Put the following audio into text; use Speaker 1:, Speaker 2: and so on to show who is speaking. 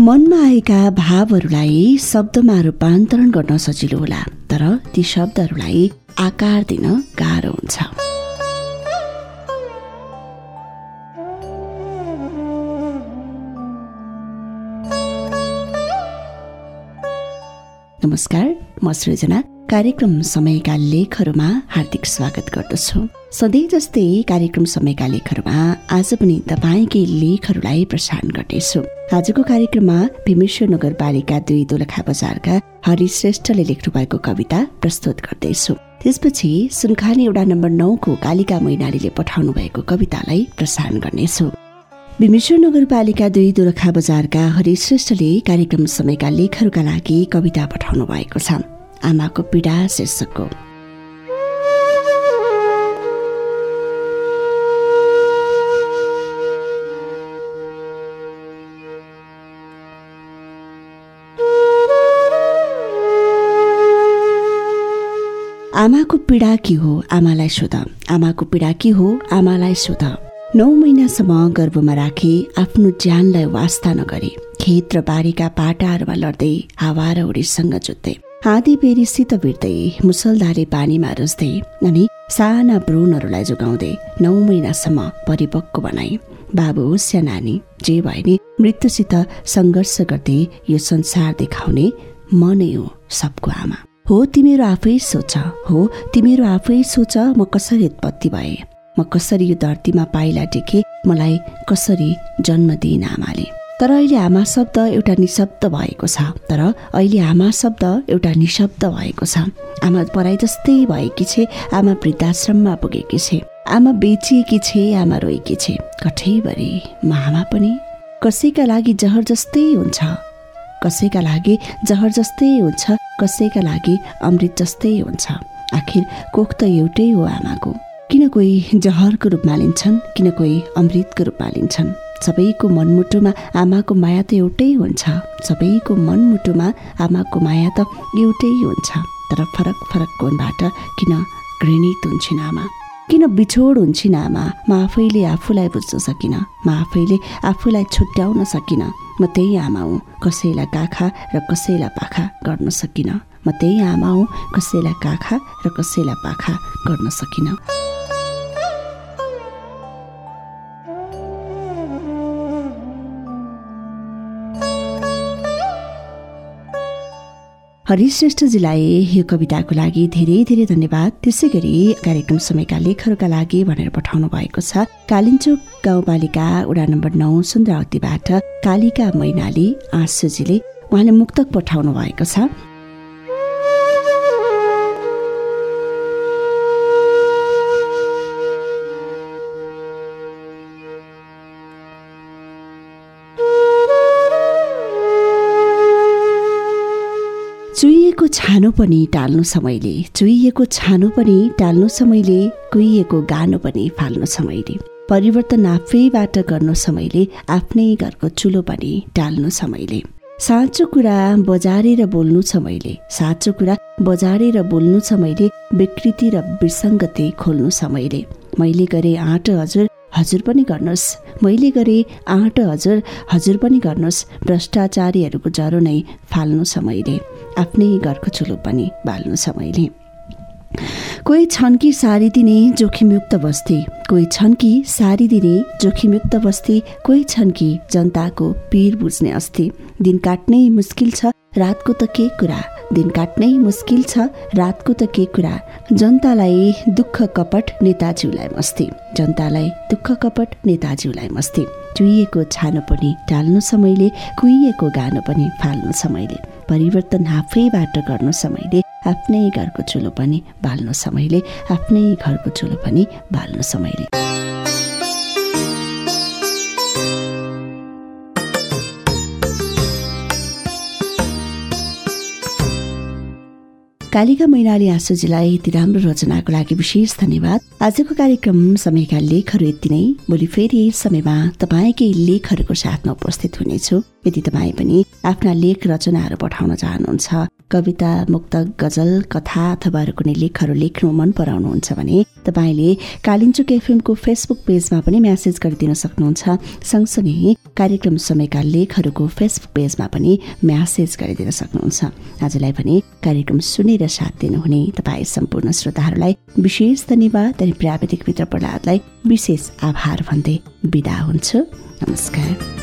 Speaker 1: मनमा आएका भावहरूलाई शब्दमा रूपान्तरण गर्न सजिलो होला तर ती शब्दहरूलाई आकार दिन गाह्रो हुन्छ। नमस्कार म सृजना। कार्यक्रम समयका लेखहरूमा हार्दिक स्वागत गर्दछु। सधैँ जस्तै कार्यक्रम समयका लेखहरूमा आज पनि तपाईँकै लेखहरूलाई प्रसारण गर्नेछु। आजको कार्यक्रममा भीमेश्वर नगरपालिका दुई दोलखा बजारका हरि श्रेष्ठले लेख्नु भएको कविता प्रस्तुत गर्दैछु। त्यसपछि सुनखानी एउटा नम्बर नौको कालिका मैनालीले पठाउनु भएको कवितालाई प्रसारण गर्नेछु। भीमेश्वर नगरपालिका दुई दोलखा बजारका हरिश्रेष्ठले कार्यक्रम समयका लेखहरूका लागि कविता पठाउनु भएको छ। आमाको पीडा शीर्षकको आमाको पीडा के हो आमालाई सोध। आमाको पीडा के हो आमालाई सोध। नौ महिनासम्म गर्भमा राखे आफ्नो ज्यानलाई वास्ता नगरे खेत र बारीका पाटाहरूमा लड्दै हावा र उडीसँग जुत्दै आधी बेरीसित भिड्दै मुसलधारे पानीमा रुच्दै अनि साना भ्रूणहरूलाई जोगाउँदै नौ महिनासम्म परिपक्व बनाई। बाबु होस् या नानी जे भए नि मृत्युसित सङ्घर्ष गर्दै यो संसार देखाउने म नै हो सबको आमा। हो तिमीहरू आफै सोच। हो तिमीहरू आफै सोच म कसरी उत्पत्ति भए? म कसरी यो धरतीमा पाइला टेके मलाई कसरी जन्म दिइन आमाले? तर अहिले आमा शब्द एउटा निशब्द भएको छ। तर अहिले आमा शब्द एउटा निशब्द भएको छ। आमा पराई जस्तै भएकी छे आमा वृद्धाश्रममा पुगेकी छे आमा बेचिएकी छे आमा रोएकी छे। कठैभरि म आमा पनि कसैका लागि जहर जस्तै हुन्छ कसैका लागि जहर जस्तै हुन्छ कसैका लागि अमृत जस्तै हुन्छ। आखिर कोख त एउटै हो आमाको। किन कोही जहरको रूपमा लिन्छन् किन कोही अमृतको रूपमा लिन्छन्? सबैको मनमुटुमा आमाको माया त एउटै हुन्छ। सबैको मनमुटुमा आमाको माया त एउटै हुन्छ। तर फरक फरक कोणबाट किन घृणित हुन्छन् आमा? किन बिछोड हुन्छन् आमा? म आफैले आफूलाई बुझ्न सकिनँ। म आफैले आफूलाई छुट्याउन सकिनँ। म त्यही आमा हुँ कसैलाई काखा र कसैलाई पाखा गर्न सकिनँ। म त्यही आमा हुँ कसैलाई काखा र कसैलाई पाखा गर्न सकिनँ। हरिश्रेष्ठजीलाई यो कविताको लागि धेरै धेरै धन्यवाद। त्यसै गरी कार्यक्रम समयका लेखहरूका लागि भनेर पठाउनु भएको छ कालिन्चोक गाउँपालिका वडा नम्बर नौ सुन्द्रावतीबाट कालिका मैनाली आँसुजीले उहाँले मुक्तक पठाउनु भएको छ। चुइएको छानो पनि टाल्नु समयले चुइएको छानो पनि टाल्नु समयले कुहिएको गानो पनि फाल्नु समयले परिवर्तन आफैबाट गर्नु समयले आफ्नै घरको चुलो पनि टाल्नु समयले। साँचो कुरा बजारेर बोल्नु छ मैले साँचो कुरा बजारेर बोल्नु छ मैले विकृति र विसङ्गति खोल्नु छ मैले मैले गरेँ आँट हजुर हजुर पनि गर्नुहोस्। मैले गरेँ आँट हजुर हजुर पनि गर्नुहोस्। भ्रष्टाचारीहरूको जरो नै फाल्नु छ मैले आफ्नै घरको चुलो पनि बाल्नु छ मैले कोही छन् कि सारी दिने जोखिमयुक्त बस्ती? कोही छन् कि सारी दिने जोखिमयुक्त बस्ती? कोही छन् कि जनताको पीर बुझ्ने अस्ति? दिन काट्नै मुस्किल छ रातको त के कुरा? दिन काट्नै मुस्किल छ रातको त के कुरा। जनतालाई दुःख कपट नेताज्यूलाई मस्ती। जनतालाई दुःख कपट नेताज्यूलाई मस्ती। चुइएको छानो पनि टाल्नु समयले कुहिएको गानो पनि फाल्नु समयले। परिवर्तन आफैबाट गर्नु समयले आफ्नै घरको चुलो पनि बाल्नु समयले आफ्नै घरको चुलो पनि बाल्नु समयले। कालिका मैनाली आँसुजीलाई यति राम्रो रचनाको लागि विशेष धन्यवाद। आजको कार्यक्रम समयका लेखहरू यति नै। भोलि फेरि समयमा तपाईँकै लेखहरूको साथमा उपस्थित हुनेछु। यदि तपाईँ पनि आफ्ना लेख रचनाहरू पठाउन चाहनुहुन्छ कविता मुक्त गजल कथा अथवा अरू कुनै लेखहरू लेख्नु मन पराउनुहुन्छ भने तपाईँले कालिन्चुक एफएमको फेसबुक पेजमा पनि म्यासेज गरिदिन सक्नुहुन्छ। सँगसँगै कार्यक्रम समयका लेखहरूको फेसबुक पेजमा पनि म्यासेज गरिदिन सक्नुहुन्छ। आजलाई भने कार्यक्रम सुनेर साथ दिनुहुने तपाईँ सम्पूर्ण श्रोताहरूलाई विशेष धन्यवाद अनि प्राविधिक मित्र प्रहलादलाई विशेष आभार भन्दै बिदा हुन्छु। नमस्कार।